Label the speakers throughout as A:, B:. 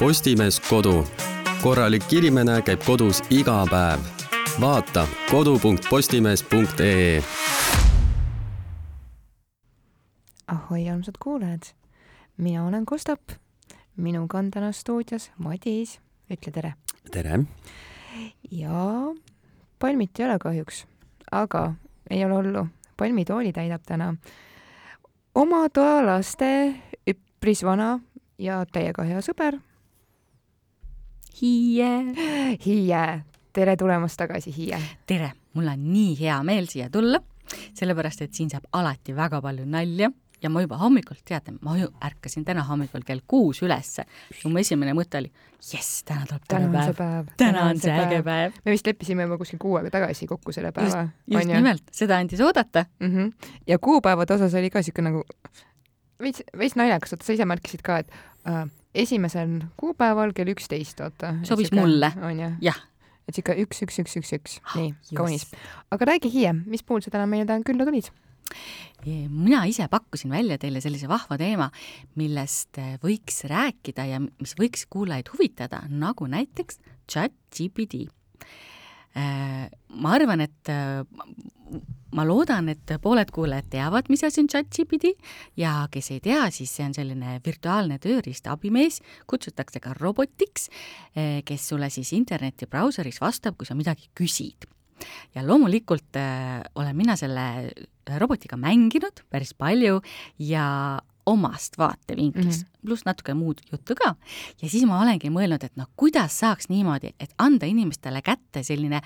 A: Postimees Kodu. korralik inimene käib kodus iga päev. vaata kodu.postimees.ee.
B: ahoi, armsad kuulajad. mina olen Kostap. minuga on täna stuudios Madis. ütle tere.
A: tere.
B: ja palmit ei ole kahjuks, aga ei ole hullu. palmitooli täidab täna oma toalaste üpris vana ja täiega hea sõber.
C: Hiie.
B: Hiie, tere tulemast tagasi, Hiie.
C: tere, mul on nii hea meel siia tulla, sellepärast et siin saab alati väga palju nalja ja ma juba hommikul, teate, ma ju ärkasin täna hommikul kell kuus ülesse ja mu esimene mõte oli, jess, täna tuleb tore päev, päev.. täna on see äge päev.
B: me vist leppisime juba kuskil kuu aega tagasi kokku selle päeva.
C: just, just nimelt, seda andis oodata
B: mm. -hmm. ja kuupäevade osas oli ka niisugune nagu veits, veits naljakas, oota, sa ise märkisid ka, et äh, esimesel kuupäeval kell üksteist, oota.
C: sobis mulle.
B: onju?
C: jah.
B: et sihuke üks, üks, üks, üks, üks, nii, kaunis. aga räägi hiljem, mis puhul sa täna meile täna külla tulid?
C: mina ise pakkusin välja teile sellise vahva teema, millest võiks rääkida ja mis võiks kuulajaid huvitada, nagu näiteks chat GPT Äh, ma arvan, et äh, ma loodan, et pooled kuulajad teavad, mis asi on chat-GPT ja kes ei tea, siis see on selline virtuaalne tööriist abimees, kutsutakse ka robotiks, äh, kes sulle siis interneti brauseris vastab, kui sa midagi küsid. Ja loomulikult äh, olen mina selle robotiga mänginud päris palju ja omast vaatevinklist mm -hmm., pluss natuke muud juttu ka. ja siis ma olengi mõelnud, et noh, kuidas saaks niimoodi, et anda inimestele kätte selline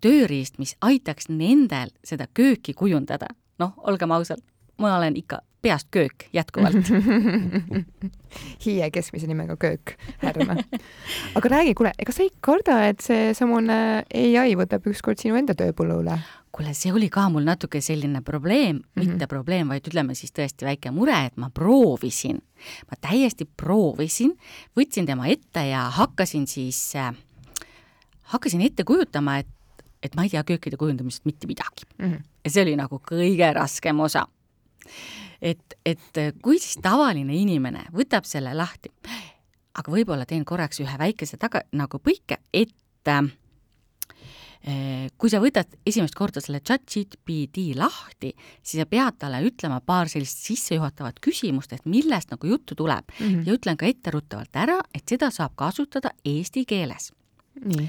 C: tööriist, mis aitaks nendel seda kööki kujundada. noh, olgem ausad, ma olen ikka peast köök jätkuvalt
B: Hiie keskmise nimega köök, härra. aga räägi, kuule, ega sa ei karda, et seesamune ai võtab ükskord sinu enda tööpõllu üle?
C: Kuule, see oli ka mul natuke selline probleem mm, -hmm. mitte probleem, vaid ütleme siis tõesti väike mure, et ma proovisin, ma täiesti proovisin, võtsin tema ette ja hakkasin siis äh,, hakkasin ette kujutama, et, et ma ei tea köökide kujundamisest mitte midagi mm. -hmm. ja see oli nagu kõige raskem osa. et, et kui siis tavaline inimene võtab selle lahti, aga võib-olla teen korraks ühe väikese taga, nagu põike, et äh, kui sa võtad esimest korda selle chat-GPT lahti, siis sa pead talle ütlema paar sellist sissejuhatavat küsimust, et millest nagu juttu tuleb mm. -hmm. ja ütlen ka etteruttavalt ära, et seda saab kasutada eesti keeles
B: nii.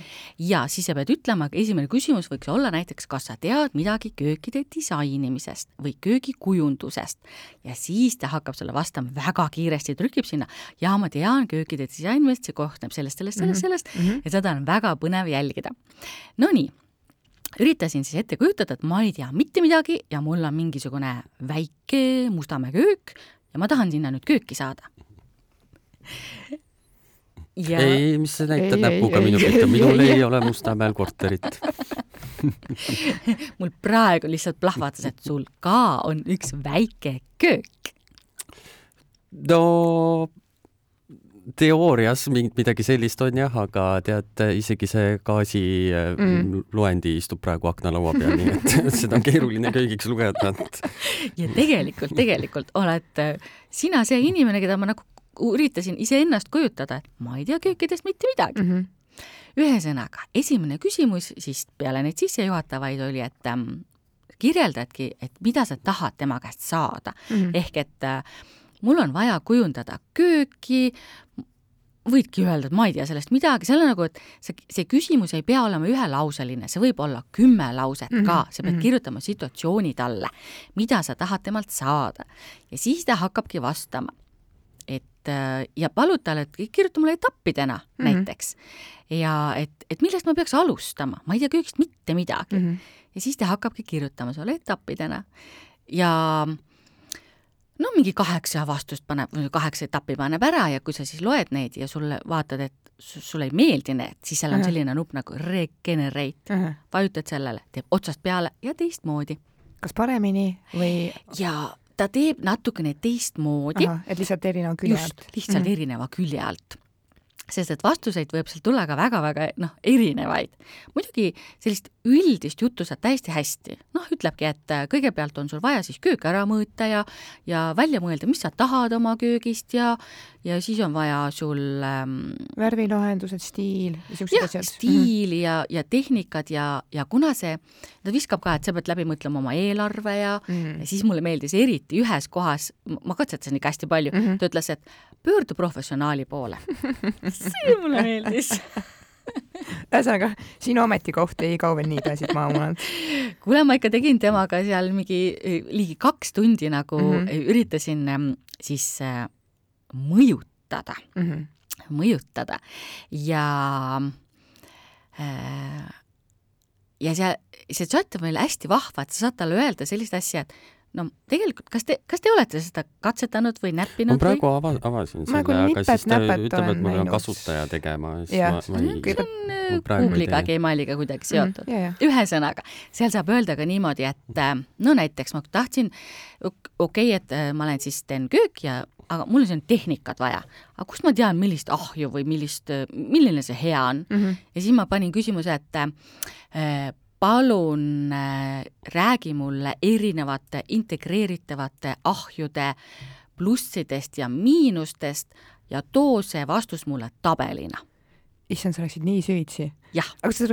C: ja siis sa pead ütlema, esimene küsimus võiks olla näiteks, kas sa tead midagi köökide disainimisest või köögikujundusest ja siis ta hakkab sulle vastama väga kiiresti, trükib sinna ja ma tean köökide disainimist, see kohtub sellest, sellest, sellest, mhm. sellest mm -hmm. ja seda on väga põnev jälgida. Nonii üritasin siis ette kujutada, et ma ei tea mitte midagi ja mul on mingisugune väike Mustamäe köök ja ma tahan sinna nüüd kööki saada
A: ja... ei, mis sa näitad näpuga minu pihta, minul ei, ei ole Mustamäel korterit
C: mul praegu lihtsalt plahvatas, et sul ka on üks väike köök.
A: no teoorias mingit midagi sellist on jah, aga tead, isegi see gaasiluendi mm. istub praegu aknalaua peal, nii et seda on keeruline köögiks lugeda.
C: ja tegelikult, tegelikult oled sina see inimene, keda ma nagu üritasin iseennast kujutada, et ma ei tea köökidest mitte midagi mm. -hmm. ühesõnaga, esimene küsimus siis peale neid sissejuhatavaid oli, et ähm, kirjeldadki, et mida sa tahad tema käest saada mm. -hmm. ehk et äh, mul on vaja kujundada kööki, võidki öelda, et ma ei tea sellest midagi, seal on nagu, et see, see küsimus ei pea olema ühelauseline, see võib olla kümme lauset mm -hmm. ka, sa pead mm -hmm. kirjutama situatsiooni talle, mida sa tahad temalt saada. ja siis ta hakkabki vastama et äh, ja palud talle, et kirjuta mulle etappidena mm -hmm. näiteks. ja et, et millest ma peaks alustama, ma ei tea köögist mitte midagi mm. -hmm. ja siis ta hakkabki kirjutama sulle etappidena ja no mingi kaheksa vastust paneb, kaheksa etappi paneb ära ja kui sa siis loed neid ja sulle vaatad, et sulle ei meeldi need, siis seal on uh -huh. selline nupp nagu regenerate uh. -huh. vajutad sellele, teeb otsast peale ja teistmoodi.
B: kas paremini või?
C: ja ta teeb natukene teistmoodi.
B: et lihtsalt erineva külje
C: alt. lihtsalt mm -hmm. erineva külje alt. Sest et vastuseid võib sealt tulla ka väga-väga noh, erinevaid. muidugi sellist üldist juttu saad täiesti hästi, noh, ütlebki, et äh, kõigepealt on sul vaja siis köök ära mõõta ja, ja välja mõelda, mis sa tahad oma köögist ja, ja siis on vaja sul ähm,
B: värvilahendused, stiil
C: jah,
B: asjad.
C: stiili ja, ja tehnikad ja, ja kuna see, ta viskab ka, et sa pead läbi mõtlema oma eelarve ja
B: mm.
C: ja siis mulle meeldis eriti ühes kohas, ma katsetasin ikka hästi palju mm. -hmm. ta ütles, et pöördu professionaali poole. see mulle meeldis.
B: ühesõnaga, sinu ametikoht ei kao veel nii pääsid maamunalt.
C: kuule, ma ikka tegin temaga seal mingi eh, ligi kaks tundi nagu mm. -hmm. üritasin em, siis äh, mõjutada,
B: Mhm.
C: mõjutada ja äh, ja see, see chat on meil hästi vahva, et sa saad talle öelda sellist asja, et no tegelikult, kas te, kas te olete seda katsetanud või
A: ma
C: näppinud
A: praegu ava, avasin
B: Ma
A: selle, aga siis ta ütleb,
B: olen
A: et ma pean
B: näinud.
A: kasutaja tegema, siis
B: Jah.
A: ma, ma ei
C: või on äh,
A: ma
C: Google'iga. Gmailiga kuidagi seotud
B: ja, ja.
C: ühesõnaga, seal saab öelda ka niimoodi, et äh, no näiteks ma tahtsin, okei okay,, et äh, ma lähen siis teen kööki ja aga mul on siin tehnikat vaja. aga kust ma tean, millist ahju või millist, milline see hea on?
B: Mhm.
C: ja siis ma panin küsimuse, et äh, palun äh, räägi mulle erinevate integreeritavate ahjude plussidest ja miinustest ja too see vastus mulle tabelina.
B: issand, sa läksid nii süvitsi. aga sa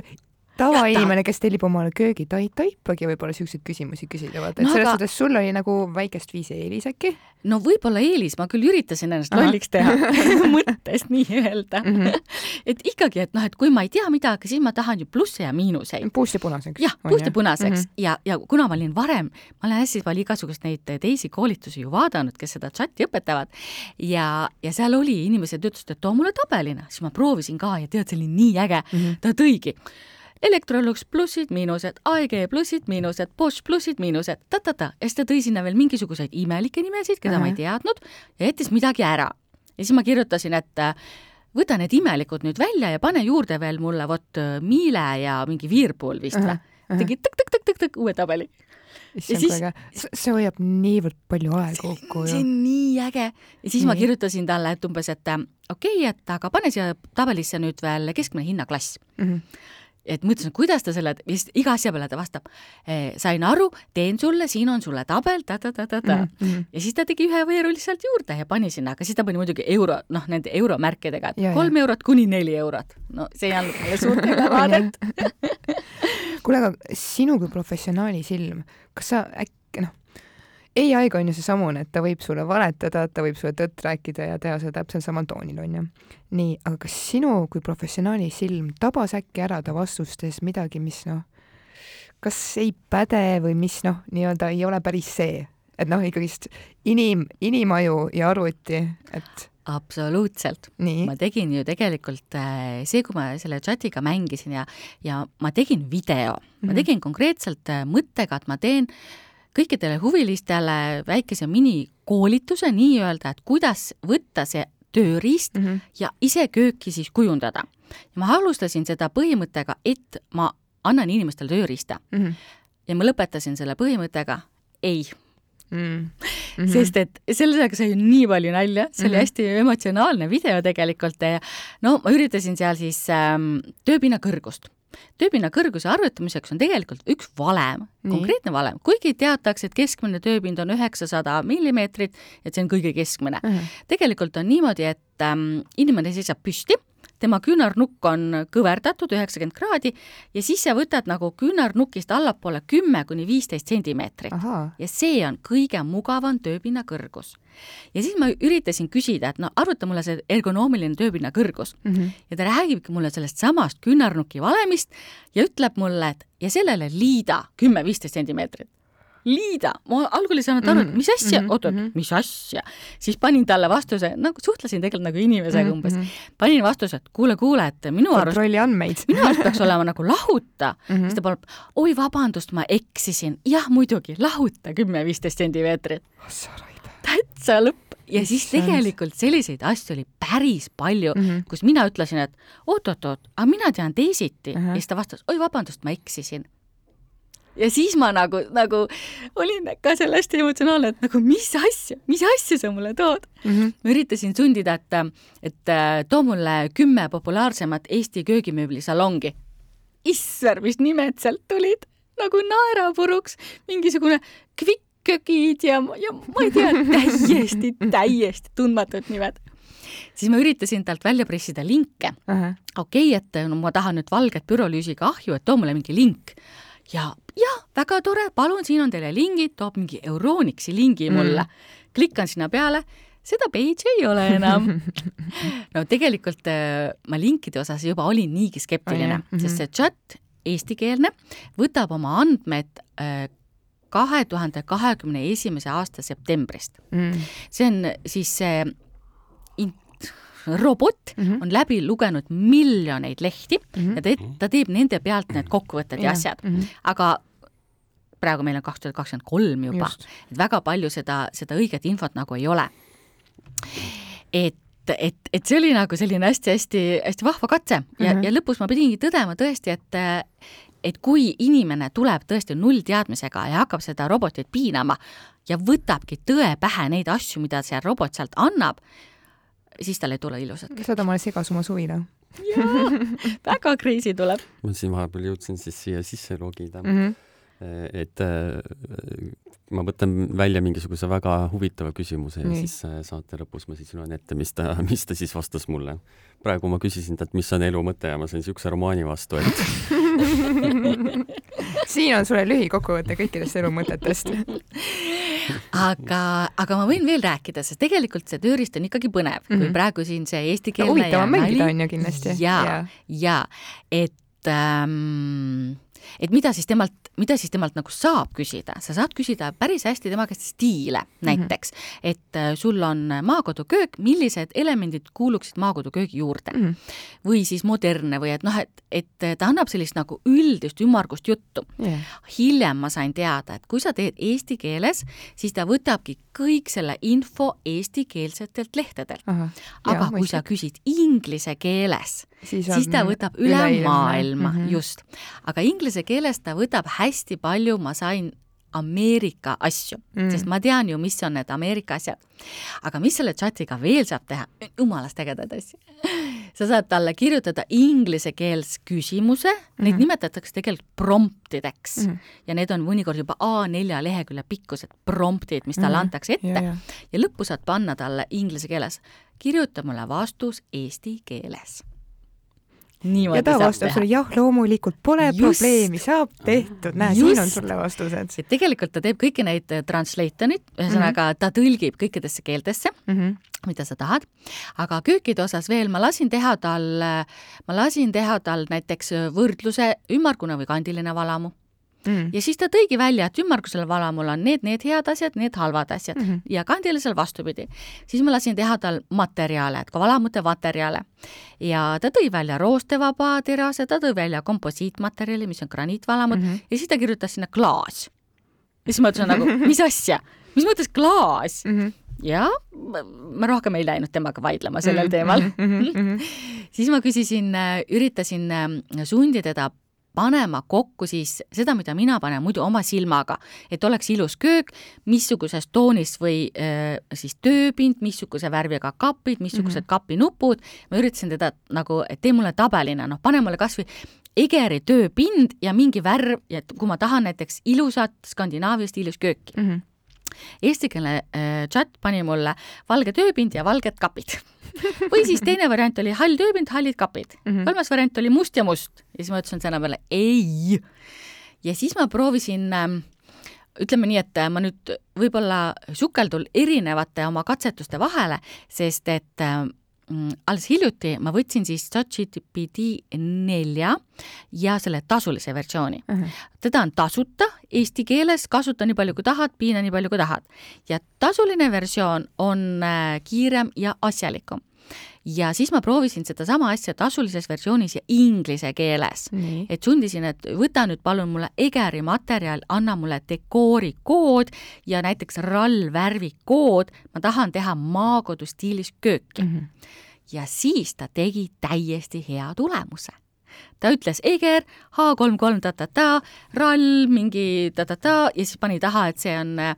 B: tavainimene, kes tellib omale köögi, ta ei taipagi võib-olla siukseid küsimusi küsida, vaata, et
C: No
B: selles
C: aga-
B: suhtes sul oli nagu väikest viisi eelis äkki
C: no võib-olla eelis, ma küll üritasin ennast lolliks teha mõttes nii-öelda
B: mm. -hmm.
C: et ikkagi, et noh, et kui ma ei tea midagi, siis ma tahan ju plusse ja miinuseid.
B: puust ja punaseks.
C: jah, puust ja punaseks mm -hmm. ja, ja kuna ma olin varem, ma olen hästi palju igasuguseid neid teisi koolitusi ju vaadanud, kes seda chati õpetavad ja, ja seal oli, inimesed ütlesid, et too mulle tabelina, siis ma proovisin ka ja tead, see oli nii äge mm. -hmm. ta tõigi Electrolux plussid, miinused, AEG plussid, miinused, Bosch plussid, miinused, ta-ta-ta ja siis ta tõi sinna veel mingisuguseid imelikke nimesid, keda uh -huh. ma ei teadnud ja jättis midagi ära. ja siis ma kirjutasin, et äh, võta need imelikud nüüd välja ja pane juurde veel mulle vot äh, Miele ja mingi Whirlpool vist või. tegi tõk-tõk-tõk-tõk-tõk uue tabeli.
B: issand
C: siis-
B: äge. see hoiab niivõrd palju aega kokku
C: see on nii äge. ja siis ma
B: Nii.
C: kirjutasin talle, et umbes, et äh, okei okay,, et aga pane siia tabelisse nüüd veel keskmine hinnaklass
B: Mhm.
C: Et mõtlesin, et kuidas ta selle, ja siis iga asja peale ta vastab eh,, sain aru, teen sulle, siin on sulle tabel ta, ta-ta-ta-ta-ta
B: Mhm, mhm.
C: ja siis ta tegi ühe võõru lihtsalt juurde ja pani sinna, aga siis ta pani muidugi euro, noh, nende euromärkidega, et
B: Ja, ja.
C: kolm eurot kuni neli eurot. no see ei andnud mulle suurt ülevaadet.
B: kuule, aga sinu kui professionaali silm, kas sa äkki noh, ai-ga on ju seesamune, et ta võib sulle valetada, ta võib sulle tõtt rääkida ja teha seda täpselt samal toonil, on ju. nii, aga kas sinu kui professionaali silm tabas äkki ära ta vastustes midagi, mis noh, kas ei päde või mis noh, nii-öelda ei ole päris see, et noh, ikkagist inim, inimaju ja arvuti, et
C: absoluutselt. ma tegin ju tegelikult äh, see, kui ma selle chatiga mängisin ja, ja ma tegin video mm, -hmm. ma
B: Mhm.
C: tegin konkreetselt äh, mõttega, et ma teen kõikidele huvilistele väikese minikoolituse nii-öelda, et kuidas võtta see tööriist
B: mm. -hmm.
C: ja ise kööki siis kujundada. ma alustasin seda põhimõttega, et ma annan inimestele tööriista
B: Mm -hmm.
C: ja ma lõpetasin selle põhimõttega ei
B: Mm
C: -hmm. sest et sellega sai nii palju nalja, see oli
B: Mhm.
C: hästi emotsionaalne video tegelikult ja no ma üritasin seal siis ähm, tööpinna kõrgust. Tööpinna kõrguse arvutamiseks on tegelikult üks valem, konkreetne valem, kuigi teatakse, et keskmine tööpind on üheksasada millimeetrit, et see on kõige keskmine.
B: -hmm.
C: tegelikult on niimoodi, et ähm, inimene seisab püsti, tema küünarnukk on kõverdatud üheksakümmend kraadi ja siis sa võtad nagu küünarnukist allapoole kümme kuni viisteist sentimeetrit ja see on kõige mugavam tööpinna kõrgus. ja siis ma üritasin küsida, et no arvuta mulle see ergonoomiline tööpinna kõrgus
B: mm -hmm.
C: ja ta räägibki mulle sellest samast küünarnuki valemist ja ütleb mulle, et ja sellele liida kümme-viisteist sentimeetrit. Liida, ma algul ei saanud aru, et mis asja mm,
B: Mhm,
C: -hmm. oot-oot
B: mhm.
C: -hmm., mis asja, siis panin talle vastuse, nagu suhtlesin tegelikult nagu inimesega
B: Mhm,
C: umbes
B: mhm.
C: panin vastuse, et kuule, kuule, et minu arust
B: kontrolli andmeid
C: minu arust peaks olema nagu lahuta mm.
B: Mhm.
C: siis ta palub, oi vabandust, ma eksisin. jah, muidugi, lahuta kümme-viisteist sentimeetrit.
B: raibe
C: täitsa lõpp. ja siis tegelikult selliseid asju oli päris palju mm,
B: Mhm.
C: -hmm. kus mina ütlesin, et oot-oot-oot, aga mina tean teisiti uh.
B: Ahah.
C: ja siis ta vastas, oi vabandust, ma eksisin. Ja siis ma nagu, nagu olin ka seal hästi emotsionaalne, et nagu mis asja, mis asja sa mulle tood mm. -hmm. ma üritasin sundida, et, et too mulle kümme populaarsemat Eesti köögimööblisalongi. issand, mis nimed sealt tulid, nagu naerapuruks, mingisugune kvikkkögid ja, ja ma ei tea, täiesti, täiesti tundmatud nimed siis ma üritasin talt välja pressida linke uh -huh.. okei okay,, et no ma tahan nüüd valget pürolüüsiga ahju, et too mulle mingi link. Ja, jah, väga tore, palun, siin on teile lingid, toob mingi Euronixi lingi mulle. Mm.. klikkan sinna peale, seda page'i ei ole enam. No tegelikult äh, ma linkide osas juba olin niigi skeptiline oh,, mm -hmm. sest see chat eestikeelne võtab oma andmed äh, kahe tuhande kahekümne esimese aasta septembrist. Mm.. see on siis see robot mm -hmm. on läbi lugenud miljoneid lehti mm -hmm. ja ta, ta teeb nende pealt need kokkuvõtted ja asjad mm, -hmm. aga praegu meil on kaks tuhat kakskümmend kolm juba, et väga palju seda, seda õiget infot nagu ei ole. et et, et see oli nagu selline hästi-hästi-hästi vahva katse ja mm, -hmm. ja lõpus ma pidingi tõdema tõesti, et et kui inimene tuleb tõesti nullteadmisega ja hakkab seda robotit piinama ja võtabki tõe pähe neid asju, mida see robot sealt annab, siis tal ei tule ilusat.
B: saad omale segasuma suvila.
C: jaa, väga crazy tuleb.
A: ma siin vahepeal jõudsin siis siia sisse logida mm. -hmm et äh, ma võtan välja mingisuguse väga huvitava küsimuse ja Nii. siis äh, saate lõpus ma siis loen ette, mis ta, mis ta siis vastas mulle. praegu ma küsisin talt, mis on elu mõte ja ma sain siukse romaani vastu, et
B: siin on sulle lühikokkuvõte kõikidest elu mõtetest
C: aga, aga ma võin veel rääkida, sest tegelikult see tööriist on ikkagi põnev mm, -hmm. kui mhm. praegu siin see eestikeelne
B: no, huvitav on mängida, on ju kindlasti.
C: ja, ja, ja, et ähm, et mida siis temalt, mida siis temalt nagu saab küsida, sa saad küsida päris hästi tema käest stiile näiteks mm, -hmm. et äh, sul on maakoduköök, millised elemendid kuuluksid maakoduköögi juurde mm. -hmm. või siis modernne või et noh, et, et ta annab sellist nagu üldist ümmargust juttu yeah.. hiljem ma sain teada, et kui sa teed eesti keeles, siis ta võtabki kõik selle info eestikeelsetelt lehtedelt. aga ja, kui sa küsid inglise keeles, siis, siis ta võtab üle, üle maailma mm, -hmm. just. aga inglise keeles ta võtab hästi palju, ma sain Ameerika asju mm., sest ma tean ju, mis on need Ameerika asjad. aga mis selle chatiga veel saab teha, jumalast ägedaid asju. sa saad talle kirjutada inglise keeles küsimuse mm, -hmm. neid mhm. nimetatakse tegelikult promptideks mm -hmm. ja need on mõnikord juba A4 lehekülje pikkused promptid, mis talle mm -hmm. antakse ette ja, ja. ja lõppu saad panna talle inglise keeles, kirjuta mulle vastus eesti keeles
B: ja ta vastab sulle jah, loomulikult pole just. probleemi, saab tehtud, näe, siin on sulle vastused.
C: et tegelikult ta teeb kõiki neid äh, translator'id, ühesõnaga mm -hmm. ta tõlgib kõikidesse keeltesse mm, -hmm. mida sa tahad, aga köökide osas veel ma lasin teha tal, äh, ma lasin teha tal näiteks võrdluse ümmargune või kandiline valamu mm.. ja siis ta tõigi välja, et ümmargusel valamul on need, need head asjad, need halvad asjad mm -hmm. ja kandilisel vastupidi. siis ma lasin teha tal materjale, et ka valamute materjale. ja ta tõi välja roostevaba terase, ta tõi välja komposiitmaterjali, mis on graniitvalamud mm -hmm. ja siis ta kirjutas sinna klaas. ja siis ma ütlesin nagu, mis asja, mis mõttes klaas mm? -hmm ja ma rohkem ei läinud temaga vaidlema sellel mm -hmm. teemal mm. -hmm. siis ma küsisin, üritasin sundida teda panema kokku siis seda, mida mina panen muidu oma silmaga, et oleks ilus köök, missuguses toonis või äh, siis tööpind, missuguse värviga kapid, missugused mm -hmm. kapinupud, ma üritasin teda nagu, et tee mulle tabelina, noh, pane mulle kas või Egeri tööpind ja mingi värv ja kui ma tahan näiteks ilusat Skandinaavia stiilis kööki mm. -hmm eestikeelne äh, chat pani mulle valge tööpind ja valged kapid või siis teine variant oli hall tööpind, hallid kapid mm. -hmm. kolmas variant oli must ja must ja siis ma ütlesin selle peale ei. ja siis ma proovisin äh, ütleme nii, et ma nüüd võib-olla sukeldun erinevate oma katsetuste vahele, sest et äh, Mm, alles hiljuti ma võtsin siis ChatGPT nelja ja selle tasulise versiooni uh. -huh. teda on tasuta eesti keeles, kasuta nii palju kui tahad, piina nii palju kui tahad. ja tasuline versioon on äh, kiirem ja asjalikum ja siis ma proovisin sedasama asja tasulises versioonis ja inglise keeles. et sundisin, et võta nüüd palun mulle Egeri materjal, anna mulle dekoorikood ja näiteks RAL värvikood, ma tahan teha maakodu stiilis kööki mm. -hmm. ja siis ta tegi täiesti hea tulemuse ta ütles Eger, H kolm kolm ta-ta-ta, rall mingi ta-ta-ta ja siis pani taha, et see on äh,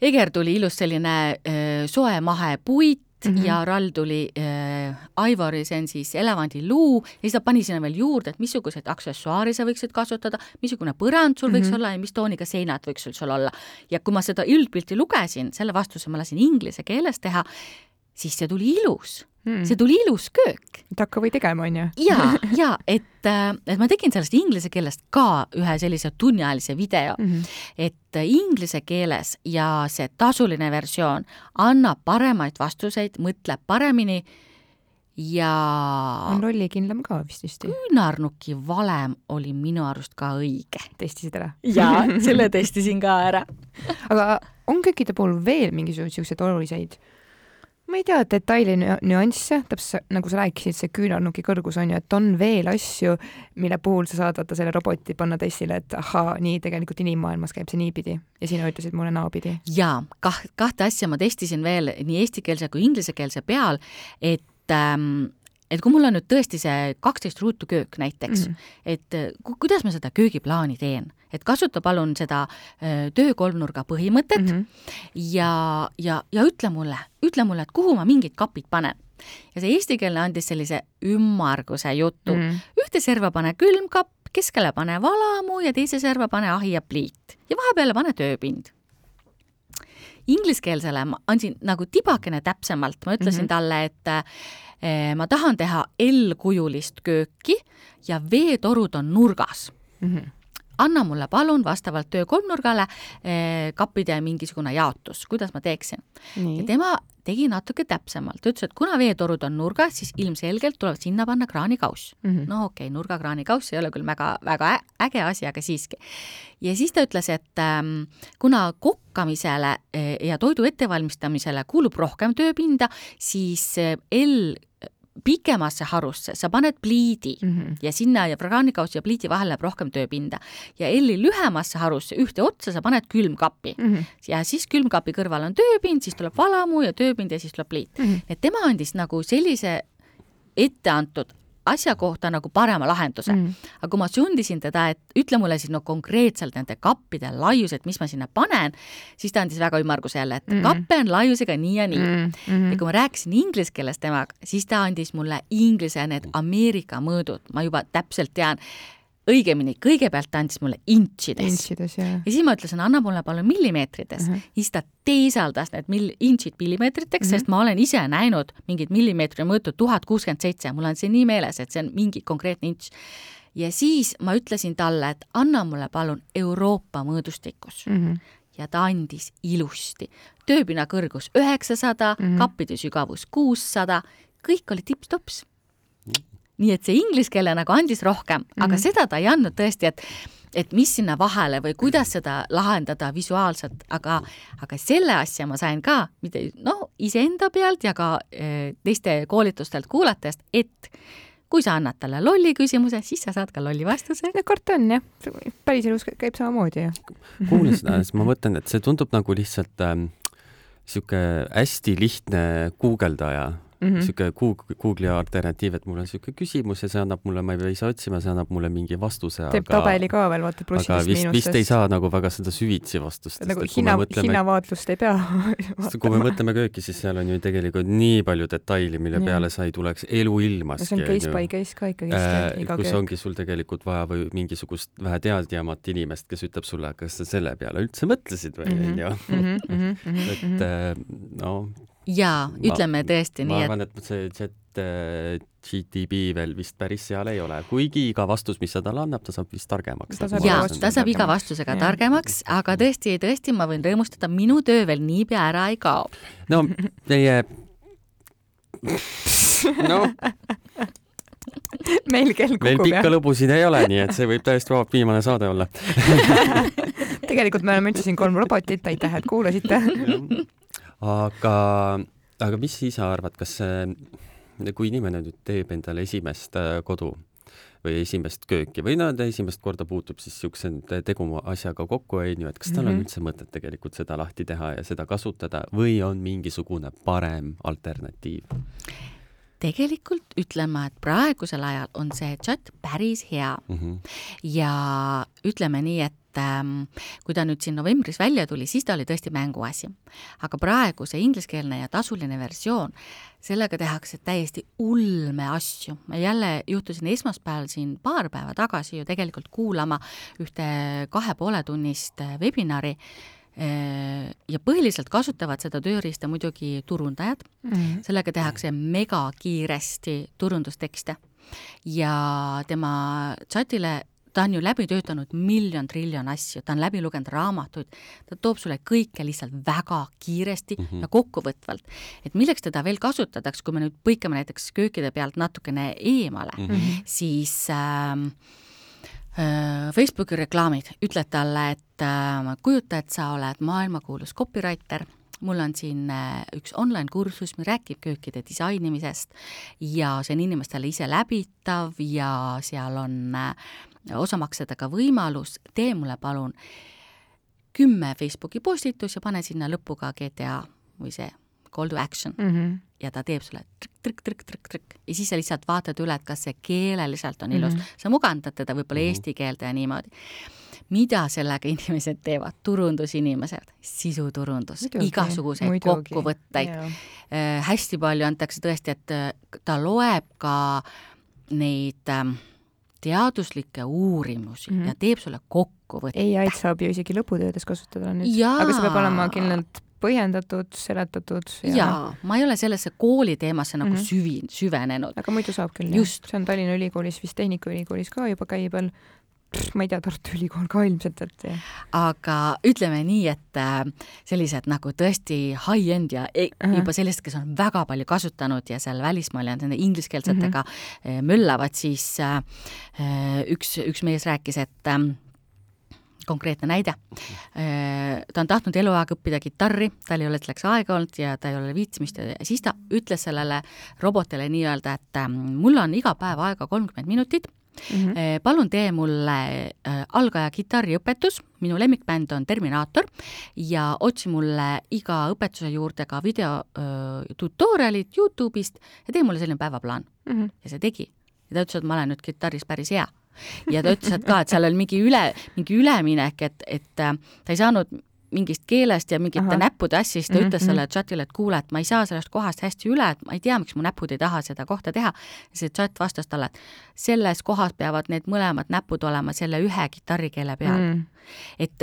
C: Eger tuli ilus selline äh, soe mahe puit, mm -hmm. ja rall tuli äh, Ivory, see on siis elevandiluu ja siis ta pani sinna veel juurde, et missuguseid aksessuaare sa võiksid kasutada, missugune põrand sul võiks mm -hmm. olla ja mis tooniga seinad võiks sul olla. ja kui ma seda üldpilti lugesin, selle vastuse ma lasin inglise keeles teha, siis see tuli ilus hmm. see tuli ilus köök.
B: et hakka või tegema, onju.
C: ja, ja et, äh, et ma tegin sellest inglise keelest ka ühe sellise tunniajalise video mm, -hmm. et äh, inglise keeles ja see tasuline versioon annab paremaid vastuseid, mõtleb paremini ja
B: on lollikindlam ka vist vist.
C: küünarnuki valem oli minu arust ka õige.
B: testisid ära?
C: jaa, selle testisin ka ära
B: aga on kõikide puhul veel mingisuguseid siukseid oluliseid ma ei tea detaili nüansse, täpselt nagu sa rääkisid, see küünarnuki kõrgus on ju, et on veel asju, mille puhul sa saad vaata selle roboti panna testile, et ahaa, nii tegelikult inimmaailmas käib see niipidi ja sina ütlesid mulle naapidi.
C: jaa, kah-, kahte asja ma testisin veel nii eestikeelse kui inglisekeelse peal, et ähm, et kui mul on nüüd tõesti see kaksteist ruutu köök näiteks mm, -hmm. et ku, kuidas ma seda köögiplaani teen, et kasuta palun seda öö, töö kolmnurga põhimõtet mm -hmm. ja, ja, ja ütle mulle, ütle mulle, et kuhu ma mingid kapid panen. ja see eestikeelne andis sellise ümmarguse jutu mm. -hmm. ühte serva pane külmkapp, keskele pane valamu ja teise serva pane ahi ja pliit ja vahepeale pane tööpind ingliskeelsele ma andsin nagu tibakene täpsemalt, ma ütlesin mm -hmm. talle, et eh, ma tahan teha L-kujulist kööki ja veetorud on nurgas mm. -hmm anna mulle palun vastavalt töö kolmnurgale eh, kappide mingisugune jaotus, kuidas ma teeksin. ja tema tegi natuke täpsemalt, ütles, et kuna veetorud on nurgas, siis ilmselgelt tuleb sinna panna kraanikauss mm. -hmm. no okei okay,, nurgakraanikauss ei ole küll väga, väga äge asi, aga siiski. ja siis ta ütles, et ähm, kuna kokkamisele eh, ja toidu ettevalmistamisele kuulub rohkem tööpinda, siis eh, L pikemasse harusse sa paned pliidi mm -hmm. ja sinna ja fragaanikausi ja pliidi vahele läheb rohkem tööpinda ja Elli lühemasse harusse ühte otsa sa paned külmkapi mm -hmm. ja siis külmkapi kõrval on tööpind, siis tuleb valamu ja tööpind ja siis tuleb pliit mm. -hmm. et tema andis nagu sellise etteantud asja kohta nagu parema lahenduse mm.. aga kui ma sundisin teda, et ütle mulle siis no konkreetselt nende kappide laiused, mis ma sinna panen, siis ta andis väga ümmarguse jälle, et mm. kappe on laiusega nii ja nii mm. -hmm. ja kui ma rääkisin inglise keeles temaga, siis ta andis mulle inglise need Ameerika mõõdud, ma juba täpselt tean õigemini, kõigepealt ta andis mulle intšides.
B: intšides, jah.
C: ja siis ma ütlesin, anna mulle palun millimeetrites uh. -huh. siis ta teisaldas need mill-, intšid millimeetriteks uh, -huh. sest ma olen ise näinud mingit millimeetri mõõtu tuhat kuuskümmend seitse, mul on see nii meeles, et see on mingi konkreetne intš. ja siis ma ütlesin talle, et anna mulle palun Euroopa mõõdustikus uh. -huh ja ta andis ilusti. tööpinna kõrgus üheksasada mm -hmm., kappide sügavus kuussada, kõik oli tipp-tops nii et see inglise keele nagu andis rohkem mm, -hmm. aga mhm. seda ta ei andnud tõesti, et et mis sinna vahele või kuidas seda lahendada visuaalselt, aga, aga selle asja ma sain ka, mitte noh, iseenda pealt ja ka e, teiste koolitustelt kuulates, et kui sa annad talle lolli küsimuse, siis sa saad ka lolli vastuse.
B: kord on jah, päriselus käib samamoodi ju.
A: kuulan seda, siis ma mõtlen, et see tundub nagu lihtsalt ähm, sihuke hästi lihtne guugeldaja mm -hmm. sihuke Google, Google'i alternatiiv, et mul on sihuke küsimus ja see annab mulle, ma ei pea ise otsima, see annab mulle mingi vastuse.
B: teeb aga, tabeli ka veel, vaata plussidest,
A: miinustest. vist ei saa nagu väga seda süvitsi vastust.
B: nagu hinna, hinnavaatlust ei pea
A: kui me mõtleme kööki, siis seal on ju tegelikult nii palju detaili, mille ja. peale sa ei tuleks eluilmaski.
B: see on case by case ka ikkagi äh,.
A: kus köök. ongi sul tegelikult vaja või mingisugust vähe teadjamat inimest, kes ütleb sulle, kas sa selle peale üldse mõtlesid või
B: mhm.
A: onju.
B: Mhm, mhm,
A: et äh, no
C: jaa, ütleme tõesti
A: ma
C: nii,
A: et ma arvan, et see chat äh, GTB veel vist päris seal ei ole, kuigi iga vastus, mis sa talle annab, ta saab vist targemaks.
C: jaa, ta saab iga vastusega ja. targemaks, aga tõesti, tõesti, ma võin rõõmustada, minu töö veel niipea ära ei kao.
A: no teie noh
B: meil kell kukub,
A: jah. meil pikka lõbusid ei ole, nii et see võib täiesti vabalt viimane saade olla
B: tegelikult me oleme üldse siin kolm robotit, aitäh, et kuulasite
A: aga, aga mis sa arvad, kas see, kui inimene nüüd teeb endale esimest äh, kodu või esimest kööki või no ta esimest korda puutub siis niisuguse tegu asjaga kokku, on ju, et kas tal mm -hmm. on mhm. üldse mõtet tegelikult seda lahti teha ja seda kasutada või on mingisugune parem alternatiiv?
C: tegelikult ütlen ma, et praegusel ajal on see chat päris hea mm. -hmm. ja ütleme nii, et ähm, kui ta nüüd siin novembris välja tuli, siis ta oli tõesti mänguasi. aga praegu see ingliskeelne ja tasuline versioon, sellega tehakse täiesti ulme asju. ma jälle juhtusin esmaspäeval siin paar päeva tagasi ju tegelikult kuulama ühte kahe poole tunnist webinari Äh, ja põhiliselt kasutavad seda tööriista muidugi turundajad mm, -hmm. sellega tehakse megakiiresti turundustekste ja tema chatile ta on ju läbi töötanud miljon triljon asju, ta on läbi lugenud raamatuid, ta toob sulle kõike lihtsalt väga kiiresti mm -hmm. ja kokkuvõtvalt. et milleks teda veel kasutatakse, kui me nüüd põikame näiteks köökide pealt natukene eemale mm, -hmm. siis äh, Äh, Facebooki reklaamid, ütled talle, et äh, kujuta, et sa oled maailmakuulus copywriter, mul on siin äh, üks online kursus, mis räägib köökide disainimisest ja see on inimestele ise läbitav ja seal on osamaksedega võimalus, tee mulle palun kümme Facebooki postitus ja pane sinna lõppu ka GTA või see call to action mm. -hmm. ja ta teeb sulle trikk-trikk-trikk-trikk ja siis sa lihtsalt vaatad üle, et kas see keeleliselt on ilus mm. -hmm. sa mugandad teda võib-olla mm -hmm. eesti keelde ja niimoodi. mida sellega inimesed teevad, turundusinimesed, sisuturundus, igasuguseid kokkuvõtteid äh,. hästi palju antakse tõesti, et äh, ta loeb ka neid äh, teaduslikke uurimusi mm -hmm. ja teeb sulle kokkuvõtte.
B: ai-d saab ju isegi lõputöödes kasutada nüüd, aga see peab olema kindlalt põhjendatud, seletatud
C: ja jaa, ma ei ole sellesse kooli teemasse nagu mm -hmm. süvi, süvenenud.
B: aga muidu saab küll, jah. see on Tallinna Ülikoolis, vist Tehnikaülikoolis ka juba käibel. Ma ei tea, Tartu Ülikool ka ilmselt, et jah.
C: aga ütleme nii, et äh, sellised nagu tõesti high-end ja e uh -huh. juba sellised, kes on väga palju kasutanud ja seal välismaal ja nende ingliskeelsetega uh äh, -huh. möllavad, siis äh, üks, üks mees rääkis, et äh, konkreetne näide. Ta on tahtnud eluaeg õppida kitarri, tal ei ole selleks aega olnud ja ta ei ole viitsimist ja siis ta ütles sellele robotile nii-öelda, et ähm, mul on iga päev aega kolmkümmend minutit Mm -hmm. palun tee mulle äh, algaja kitarriõpetus, minu lemmikbänd on Terminaator ja otsi mulle iga õpetuse juurde ka video äh, tutorial'id Youtube'ist ja tee mulle selline päevaplaan mm. -hmm. ja see tegi. ja ta ütles, et ma olen nüüd kitarris päris hea ja ta ütles, et ka, et seal oli mingi üle, mingi üleminek, et, et ta ei saanud mingist keelest ja mingite näppude asja, siis ta mm -hmm. ütles sellele chatile, et kuule, et ma ei saa sellest kohast hästi üle, et ma ei tea, miks mu näpud ei taha seda kohta teha. see chat vastas talle, et selles kohas peavad need mõlemad näpud olema selle ühe kitarrikeele peal mm.. et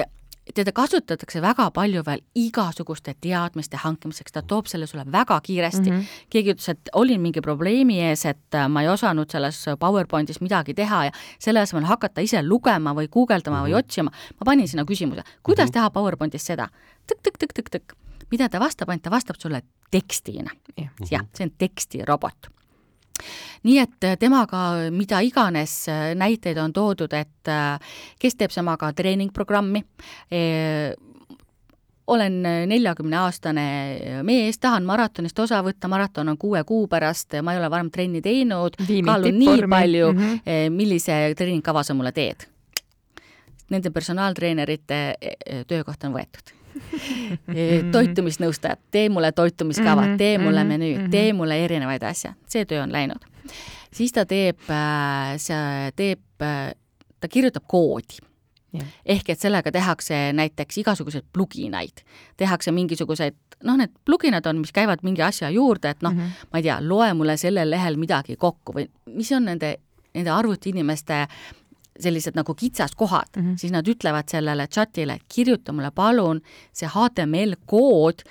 C: teda kasutatakse väga palju veel igasuguste teadmiste hankimiseks, ta toob selle sulle väga kiiresti mm. -hmm. keegi ütles, et olin mingi probleemi ees, et äh, ma ei osanud selles PowerPointis midagi teha ja selle asemel hakata ise lugema või guugeldama mm -hmm. või mhm. otsima, ma panin sinna küsimuse, kuidas mm -hmm. teha PowerPointis seda tõk,. tõkk-tõkk-tõkk-tõkk, mida ta vastab, ainult ta vastab sulle tekstina yeah.. jah, see on tekstirobot nii et äh, temaga mida iganes äh, näiteid on toodud, et äh, kes teeb samaga treeningprogrammi, olen neljakümneaastane mees, tahan maratonist osa võtta, maraton on kuue kuu pärast, ma ei ole varem trenni teinud, kaalun nii palju mm, -hmm. millise treeningkava sa mulle teed? Nende personaaltreenerite töökoht on võetud toitumisnõustajad, tee mulle toitumiskavad mm, -hmm, tee mulle mm -hmm, menüü mm, -hmm. tee mulle erinevaid asju, see töö on läinud. siis ta teeb, äh, see teeb, äh, ta kirjutab koodi Yeah. ehk et sellega tehakse näiteks igasuguseid pluginaid, tehakse mingisuguseid, noh, need pluginad on, mis käivad mingi asja juurde, et noh mm, -hmm. ma ei tea, loe mulle sellel lehel midagi kokku või mis on nende, nende arvutiinimeste sellised nagu kitsaskohad mm, -hmm. siis nad ütlevad sellele chatile, kirjuta mulle palun see HTML kood,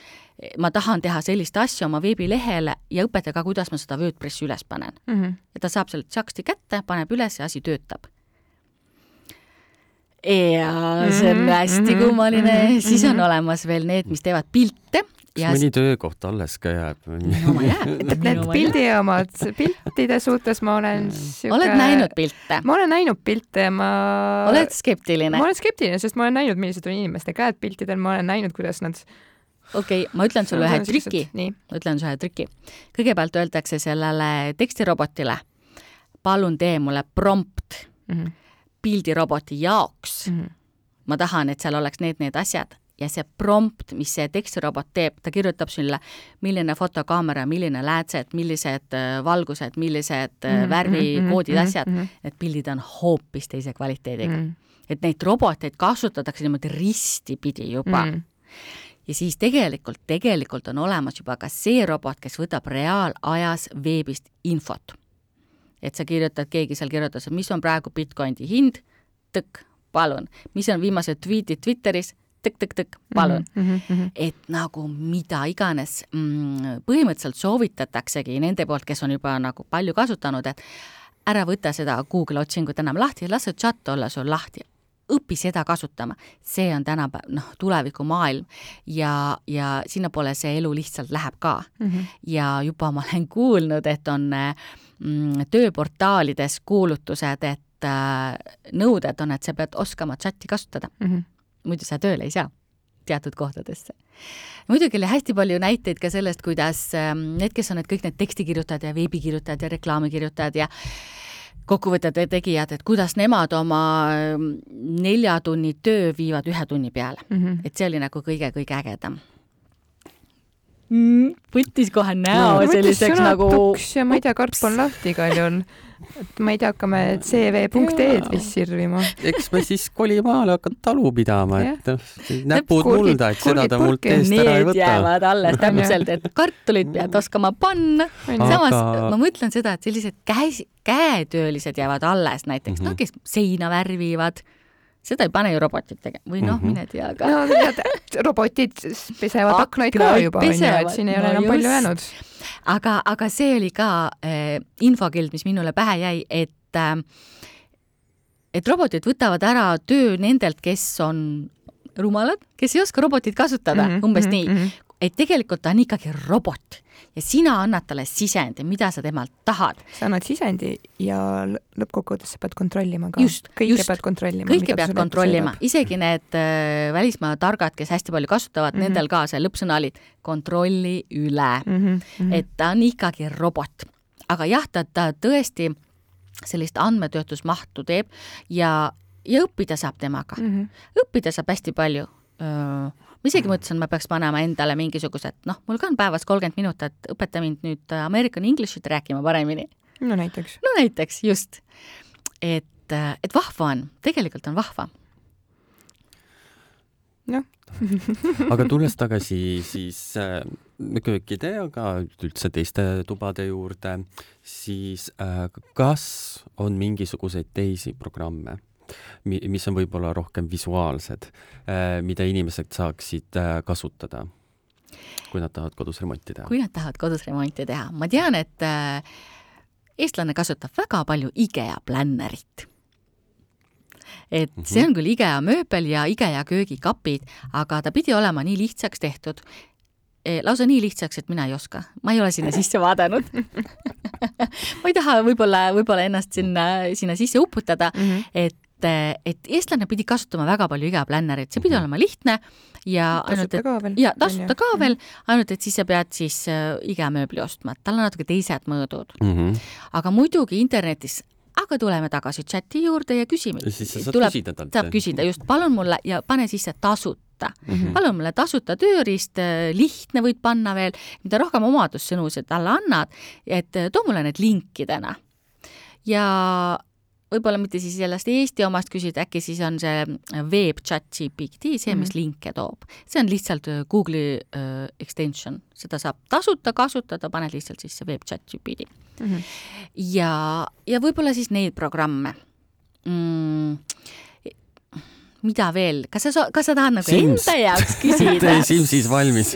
C: ma tahan teha sellist asja oma veebilehele ja õpeta ka, kuidas ma seda WordPressi üles panen mm. -hmm. ja ta saab selle tšaksti kätte, paneb üles ja asi töötab ja see on mhm, hästi mhm, kummaline mm, -hmm. siis on olemas veel need, mis teevad pilte
A: kas mõni töökoht alles ka jääb?
B: no jääb. et need pildi omad, piltide suhtes ma olen siuke...
C: oled näinud pilte?
B: ma olen näinud pilte ja ma
C: oled skeptiline?
B: ma olen skeptiline, sest ma olen näinud, millised on inimeste käed piltidel, ma olen näinud, kuidas nad
C: okei okay,, ma ütlen sulle ühe triki, ma ütlen sulle ühe triki. kõigepealt öeldakse sellele tekstirobotile, palun tee mulle prompt mm -hmm. pildiroboti jaoks mm. -hmm. ma tahan, et seal oleks need, need asjad ja see prompt, mis see tekstirobot teeb, ta kirjutab sulle, milline fotokaamera, milline läätsed, millised äh, valgused, millised mm -hmm, värvikoodid mm, -hmm, asjad mm, -hmm. need pildid on hoopis teise kvaliteediga mm. -hmm. et neid roboteid kasutatakse niimoodi ristipidi juba mm. -hmm ja siis tegelikult, tegelikult on olemas juba ka see robot, kes võtab reaalajas veebist infot. et sa kirjutad, keegi seal kirjutas, et mis on praegu Bitcoini hind, tõkk, palun, mis on viimased tweetid Twitteris, tõkk-tõkk-tõkk, palun mm. -hmm. et nagu mida iganes mm, põhimõtteliselt soovitataksegi nende poolt, kes on juba nagu palju kasutanud, et ära võta seda Google otsingut enam lahti, lase chat olla sul lahti, õpi seda kasutama, see on tänapäev, noh, tulevikumaailm ja, ja sinnapoole see elu lihtsalt läheb ka mm. -hmm. ja juba ma olen kuulnud, et on mm, tööportaalides kuulutused, et äh, nõuded on, et sa pead oskama chati kasutada mm. -hmm. Muidu sa tööle ei saa teatud kohtadesse. muidugi oli hästi palju näiteid ka sellest, kuidas äh, need, kes on need kõik need tekstikirjutajad ja veebikirjutajad ja reklaamikirjutajad ja kokkuvõtete tegijad, et kuidas nemad oma ähm, nelja tunni töö viivad ühe tunni peale mm. -hmm. et see oli nagu kõige-kõige ägedam mm,. võttis kohe näo no, selliseks nagu.
B: ja ma ei tea, karp on lahti igal juhul et ma ei tea, hakkame cv.ee-d vist sirvima.
A: eks me siis kolime maale, hakkame talu pidama, et noh, näpud mulda, et seda ta mult eest ära ei võta.
C: Need jäävad alles täpselt, et kartulit pead oskama panna. samas Aga... ma mõtlen seda, et sellised käes, käetöölised jäävad alles näiteks mm, -hmm. no kes seina värvivad seda ei pane ju robotid tegema või noh mm -hmm., mine tea, aga.
B: no tead, robotid pesevad aknaid ka juba onju, et siin ei no ole enam just. palju jäänud
C: aga, aga see oli ka äh, infokild, mis minule pähe jäi, et äh, et robotid võtavad ära töö nendelt, kes on rumalad, kes ei oska robotit kasutada mm, -hmm, umbes mm -hmm, nii mm. -hmm. Et tegelikult ta on ikkagi robot ja sina annad talle sisendi, mida sa temalt tahad.
B: sa annad sisendi ja lõppkokkuvõttes sa pead kontrollima ka.
C: kõike
B: just, pead kontrollima.
C: kõike pead kontrollima, isegi need äh, välismaa targad, kes hästi palju kasutavad mm, -hmm. nendel ka see lõppsõna oli kontrolli üle mm. -hmm. et ta on ikkagi robot. aga jah, ta, ta tõesti sellist andmetöötlusmahtu teeb ja, ja õppida saab temaga mm. -hmm. õppida saab hästi palju ma isegi mõtlesin, ma peaks panema endale mingisugused, noh, mul ka on päevas kolmkümmend minutit, õpeta mind nüüd American English'it rääkima paremini.
B: no näiteks.
C: no näiteks, just. et, et vahva on, tegelikult on vahva.
B: jah
A: aga tulles tagasi siis äh, köökide, aga üldse teiste tubade juurde, siis äh, kas on mingisuguseid teisi programme, mis on võib-olla rohkem visuaalsed, äh, mida inimesed saaksid äh, kasutada, kui nad tahavad kodus remonti teha?
C: kui nad tahavad kodus remonti teha, ma tean, et äh, eestlane kasutab väga palju IKEA plännerit et mm -hmm. see on küll IKEA mööbel ja IKEA köögikapid, aga ta pidi olema nii lihtsaks tehtud, e, lausa nii lihtsaks, et mina ei oska, ma ei ole sinna sisse vaadanud ma ei taha võib-olla, võib-olla ennast sinna, sinna sisse uputada mm, -hmm. et et, eestlane pidi kasutama väga palju igaplännerit, see pidi -hmm. olema lihtne ja
B: ainult, et
C: ja tasuta ka veel -hmm. ainult et siis sa pead siis äh, igamööbli ostma, et tal on natuke teised mõõdud mm. -hmm. aga muidugi internetis aga tuleme tagasi chati juurde ja küsime.
A: siis sa saad tuleb, küsida talt.
C: saab küsida just, palun mulle ja pane sisse tasuta mm. -hmm. palun mulle tasuta tööriist, äh, lihtne võid panna veel, mida rohkem omadussõnu sa talle annad, et äh, too mulle need linkidena. ja võib-olla mitte siis sellest Eesti omast küsida, äkki siis on see veeb chat GPT, see, mis mm -hmm. linke toob. see on lihtsalt äh, Google'i uh, extension, seda saab tasuta kasutada, paned lihtsalt sisse veeb chat GPT mm. -hmm. ja, ja võib-olla siis neid programme mm, mida veel, kas sa, kas sa tahad nagu Sims. enda jaoks küsida?
A: tee Simsis valmis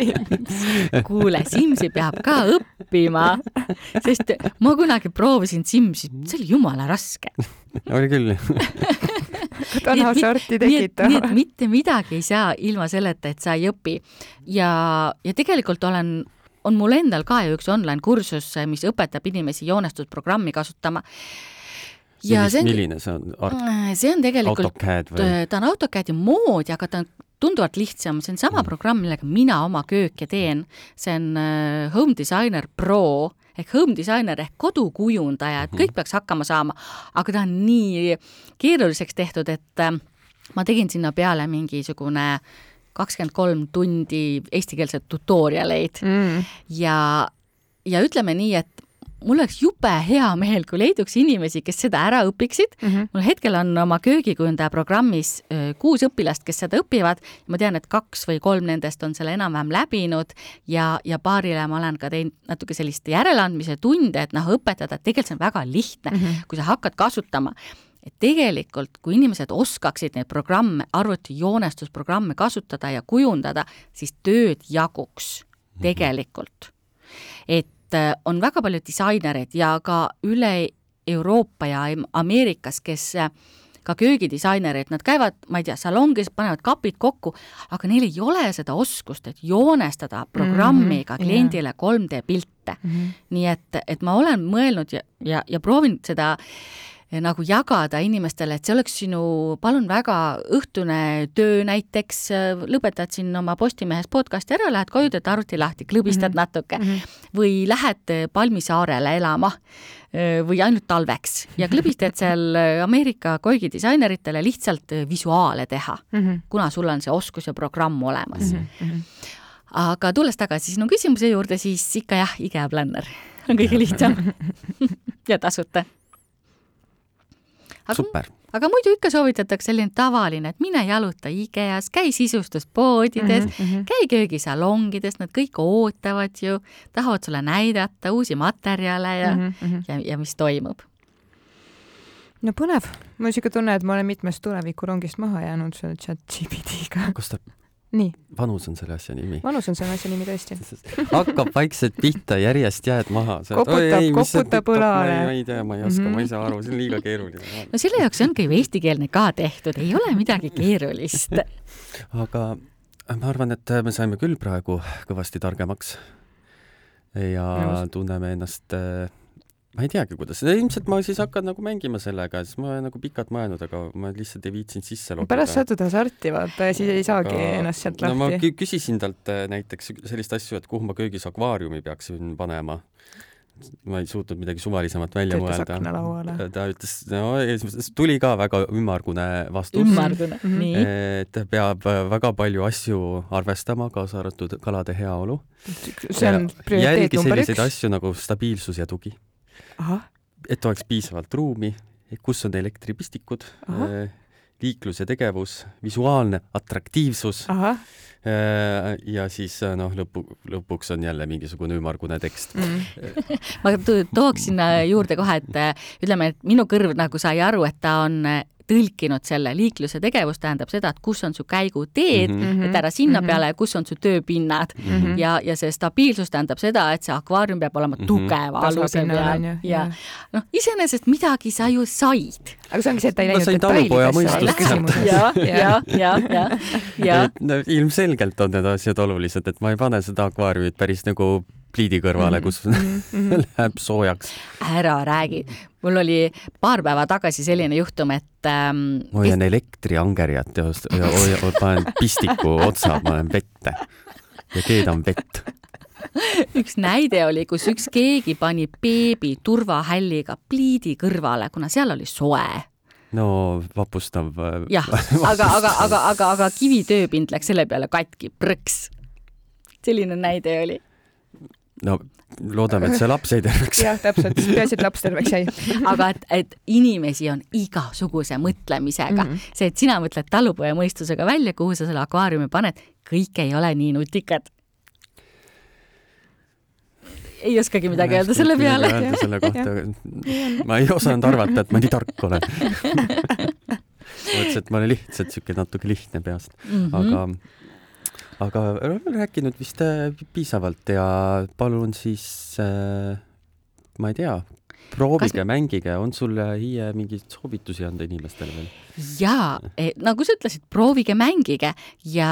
C: kuule, Simsi peab ka õppima, sest ma kunagi proovisin Simsi, see oli jumala raske
A: oli küll
B: täna sorti tekitab.
C: nii et mitte midagi ei saa ilma selleta, et sa ei õpi. ja, ja tegelikult olen on mul endal ka ju üks online kursus, mis õpetab inimesi joonestusprogrammi kasutama
A: ja see on, milline see on?
C: Äh, see on tegelikult, ta on AutoCAD-i moodi, aga ta on tunduvalt lihtsam, see on sama mm. programm, millega mina oma kööke teen. see on uh, Home Designer Pro ehk home designer ehk kodukujundaja, et kõik mhm. peaks hakkama saama, aga ta on nii keeruliseks tehtud, et uh, ma tegin sinna peale mingisugune kakskümmend kolm tundi eestikeelseid tutorialeid
B: mm.
C: ja, ja ütleme nii, et mul oleks jube hea meel, kui leiduks inimesi, kes seda ära õpiksid mm. -hmm. mul hetkel on oma köögikujundaja programmis kuus õpilast, kes seda õpivad. ma tean, et kaks või kolm nendest on selle enam-vähem läbinud ja, ja paarile ma olen ka teinud natuke sellist järeleandmise tunde, et noh, õpetada, et tegelikult see on väga lihtne mm, -hmm. kui sa hakkad kasutama et tegelikult, kui inimesed oskaksid neid programme, arvutijoonestusprogramme kasutada ja kujundada, siis tööd jaguks mhm. tegelikult. et äh, on väga palju disainereid ja ka üle Euroopa ja Ameerikas, kes äh, ka köögidisainerid, nad käivad, ma ei tea, salongis, panevad kapid kokku, aga neil ei ole seda oskust, et joonestada programmiga mm -hmm, kliendile 3D pilte mm. -hmm. nii et, et ma olen mõelnud ja, ja, ja proovinud seda äh, nagu jagada inimestele, et see oleks sinu, palun väga, õhtune töö näiteks, lõpetad siin oma Postimehes podcast'i ära, lähed koju, teed arvuti lahti, klõbistad mm -hmm. natuke mm -hmm. või lähed Palmisaarele elama või ainult talveks ja klõbistad seal Ameerika koigidisaineritele lihtsalt visuaale teha mm, -hmm. kuna sul on see oskus ja programm olemas mm. -hmm. aga tulles tagasi sinu küsimuse juurde, siis ikka jah, IKEA planner on kõige lihtsam ja tasuta
A: aga, super.
C: aga muidu ikka soovitatakse selline tavaline, et mine jaluta IKEA-s, käi sisustuspoodides mm, -hmm. käi köögisalongides, nad kõik ootavad ju, tahavad sulle näidata uusi materjale ja mm, -hmm. ja, ja mis toimub
B: no põnev, mul on niisugune tunne, et ma olen mitmest tulevikurongist maha jäänud selle chat GPT-ga.
A: kas ta
B: nii.
A: vanus on selle asja nimi.
B: vanus on selle asja nimi tõesti
A: hakkab vaikselt pihta, järjest jääd maha.
B: koputab, koputab õlale.
A: ma ei tea, ma ei oska mm, -hmm. ma ei saa aru, see on liiga keeruline.
C: no selle jaoks ongi ju eestikeelne ka tehtud, ei ole midagi keerulist.
A: aga ma arvan, et me saime küll praegu kõvasti targemaks ja Just. tunneme ennast äh, ma ei teagi, kuidas, ilmselt ma siis hakkan nagu mängima sellega, siis ma olen nagu pikalt mõelnud, aga ma lihtsalt ei viitsinud sisse logida.
B: pärast satud hasarti vaata ja siis ei saagi aga... ennast sealt lahti.
A: no ma küsisin talt äh, näiteks sellist asju, et kuhu ma köögis akvaariumi peaksin panema. ma ei suutnud midagi suvalisemat välja mõelda. ta ütles, no tuli ka väga ümmargune vastus.
C: ümmargune mm, -hmm. nii.
A: et peab väga palju asju arvestama, kaasa arvatud kalade heaolu.
B: see on prioriteet number üks.
A: selliseid asju nagu stabiilsus ja tugi et oleks piisavalt ruumi, kus on elektripistikud, äh, liiklus ja tegevus, visuaalne atraktiivsus. Äh, ja siis äh, noh, lõpu, lõpuks on jälle mingisugune ümmargune tekst mm.
C: ma tooks sinna juurde kohe, et ütleme, et minu kõrv nagu sai aru, et ta on tõlkinud selle liikluse tegevus tähendab seda, et kus on su käiguteed mm, -hmm. et ära sinna mm -hmm. peale ja kus on su tööpinnad mm. -hmm. ja, ja see stabiilsus tähendab seda, et see akvaarium peab olema mm -hmm. tugeva aluse peal ja, ja noh, iseenesest midagi sa ju said.
B: aga see ongi see, et ta ei läinud
A: detailidesse.
C: ja, ja, ja, ja, ja.
A: no ilmselgelt on need asjad olulised, et ma ei pane seda akvaariumit päris nagu pliidi kõrvale, kus mm -hmm. läheb soojaks.
C: ära räägi, mul oli paar päeva tagasi selline juhtum, et ähm,.
A: ma hoian elektriangerjat ja, ja, ja panen pistiku otsa, panen vette ja keedan vett
C: üks näide oli, kus üks keegi pani beebi turvahälliga pliidi kõrvale, kuna seal oli soe
A: no vapustav.
C: Äh, jah, aga, aga, aga, aga, aga kivitööpind läks selle peale katki, prõks. selline näide oli
A: no loodame, et see laps jäi terveks.
B: jah, täpselt, peaasi, et laps terveks jäi
C: aga et, et inimesi on igasuguse mõtlemisega mm. -hmm. see, et sina mõtled talupojamõistusega välja, kuhu sa selle akvaariumi paned, kõik ei ole nii nutikad. ei oskagi midagi öelda selle peale.
A: öelda selle kohta, ma ei osanud arvata, et ma nii tark olen mõtlesin, et ma olen lihtsalt niisugune natuke lihtne peast mm, -hmm. aga aga oleme rääkinud vist äh, piisavalt ja palun siis äh, ma ei tea, proovige Kas..., mängige, on sul Hiie mingeid soovitusi anda inimestele veel?
C: jaa, e, nagu sa ütlesid, proovige, mängige ja,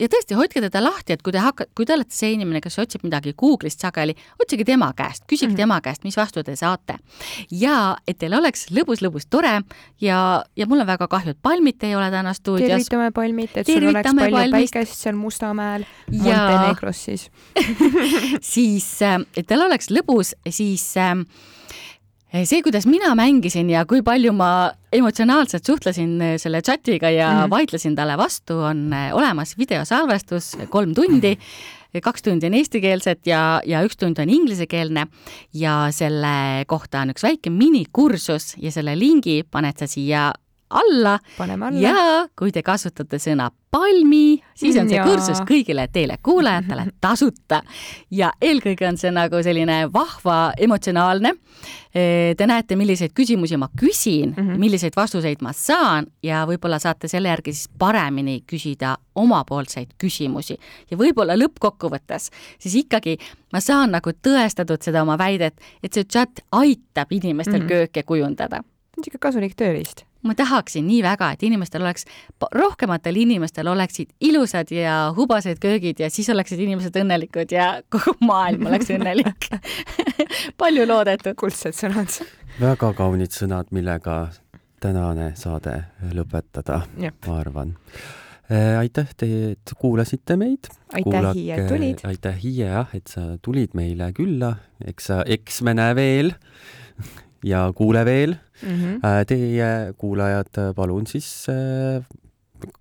C: ja tõesti, hoidke teda lahti, et kui te hakkate, kui te olete see inimene, kes otsib midagi Google'ist sageli, otsige tema käest, küsige mm -hmm. tema käest, mis vastu te saate. ja et teil oleks lõbus-lõbus tore ja, ja mul on väga kahju, et Palmit ei ole täna stuudios.
B: tervitame Palmit, et sul oleks palju palmist. päikest seal Mustamäel ja... Montenegros siis
C: siis, et teil oleks lõbus, siis äh, see, kuidas mina mängisin ja kui palju ma emotsionaalselt suhtlesin selle chatiga ja mm -hmm. vaidlesin talle vastu, on olemas videosalvestus, kolm tundi. Kaks tundi on eestikeelset ja, ja üks tund on inglisekeelne. Ja selle kohta on üks väike minikursus ja selle lingi paned sa siia alla.
B: paneme alla.
C: ja kui te kasutate sõna palmi, siis on see ja. kursus kõigile teile kuulajatele tasuta ja eelkõige on see nagu selline vahva, emotsionaalne. Te näete, milliseid küsimusi ma küsin mm, -hmm. milliseid vastuseid ma saan ja võib-olla saate selle järgi siis paremini küsida omapoolseid küsimusi ja võib-olla lõppkokkuvõttes siis ikkagi ma saan nagu tõestatud seda oma väidet, et see chat aitab inimestel mm -hmm. kööke kujundada.
B: niisugune kasulik tööriist
C: ma tahaksin nii väga, et inimestel oleks, rohkematel inimestel oleksid ilusad ja hubased köögid ja siis oleksid inimesed õnnelikud ja kogu maailm oleks õnnelik palju loodetud.
B: kuldsed sõnad.
A: väga kaunid sõnad, millega tänane saade lõpetada, ma arvan äh, aitäh teie, et kuulasite meid.
B: aitäh, Hiie, et tulid.
A: aitäh, Hiie, jah, et sa tulid meile külla, eks sa, eks me näe veel ja kuule veel mm. -hmm. Teie kuulajad, palun siis äh,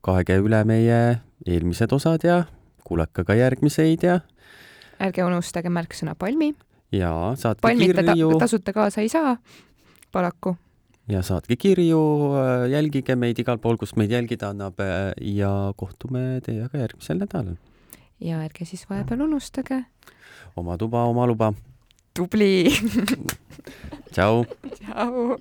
A: kaege üle meie eelmised osad ja kuulake ka järgmiseid ja
B: ärge unustage märksõna palmi.
A: ja saatke Palmita kirju.
B: tasuta kaasa ei saa, paraku.
A: ja saatke kirju, äh, jälgige meid igal pool, kus meid jälgida annab ja kohtume teiega järgmisel nädalal.
B: ja ärge siis vahepeal unustage.
A: oma tuba, oma luba
B: tubli
A: Ciao.
B: Ciao.